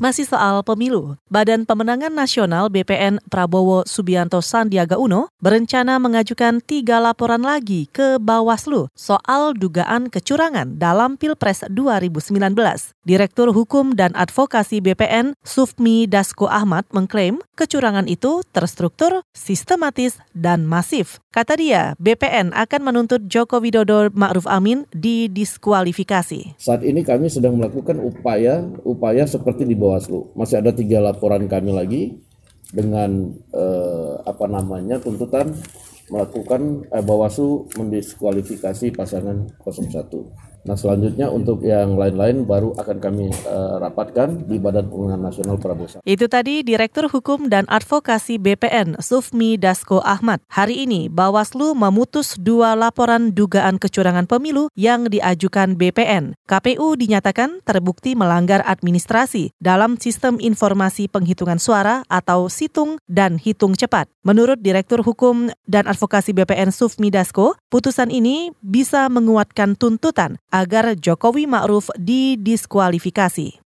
Masih soal pemilu, Badan Pemenangan Nasional BPN Prabowo Subianto Sandiaga Uno berencana mengajukan tiga laporan lagi ke Bawaslu soal dugaan kecurangan dalam Pilpres 2019. Direktur Hukum dan Advokasi BPN Sufmi Dasko Ahmad mengklaim kecurangan itu terstruktur, sistematis, dan masif. Kata dia, BPN akan menuntut Joko Widodo Ma'ruf Amin didiskualifikasi. Saat ini kami sedang melakukan upaya upaya seperti di Bawaslu. Masih ada tiga laporan kami lagi dengan eh, apa namanya tuntutan melakukan eh, Bawaslu mendiskualifikasi pasangan 01. Nah selanjutnya untuk yang lain-lain baru akan kami uh, rapatkan di Badan Pemenangan Nasional Prabowo. Itu tadi Direktur Hukum dan Advokasi BPN Sufmi Dasko Ahmad. Hari ini Bawaslu memutus dua laporan dugaan kecurangan pemilu yang diajukan BPN. KPU dinyatakan terbukti melanggar administrasi dalam sistem informasi penghitungan suara atau situng dan hitung cepat. Menurut Direktur Hukum dan Advokasi BPN Sufmi Dasko, putusan ini bisa menguatkan tuntutan agar Jokowi Ma'ruf didiskualifikasi.